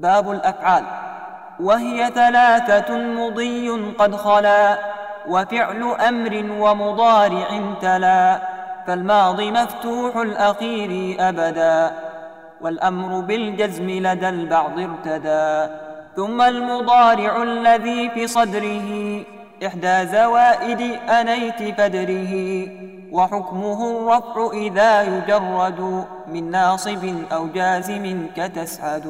باب الأفعال. وهي ثلاثة مضي قد خلا وفعل أمر ومضارع تلا فالماضي مفتوح الأخير أبدا والأمر بالجزم لدى البعض ارتدى. ثم المضارع الذي في صدره إحدى زوائد أنيت فدره وحكمه الرفع إذا يجرد من ناصب أو جازم كتسعد.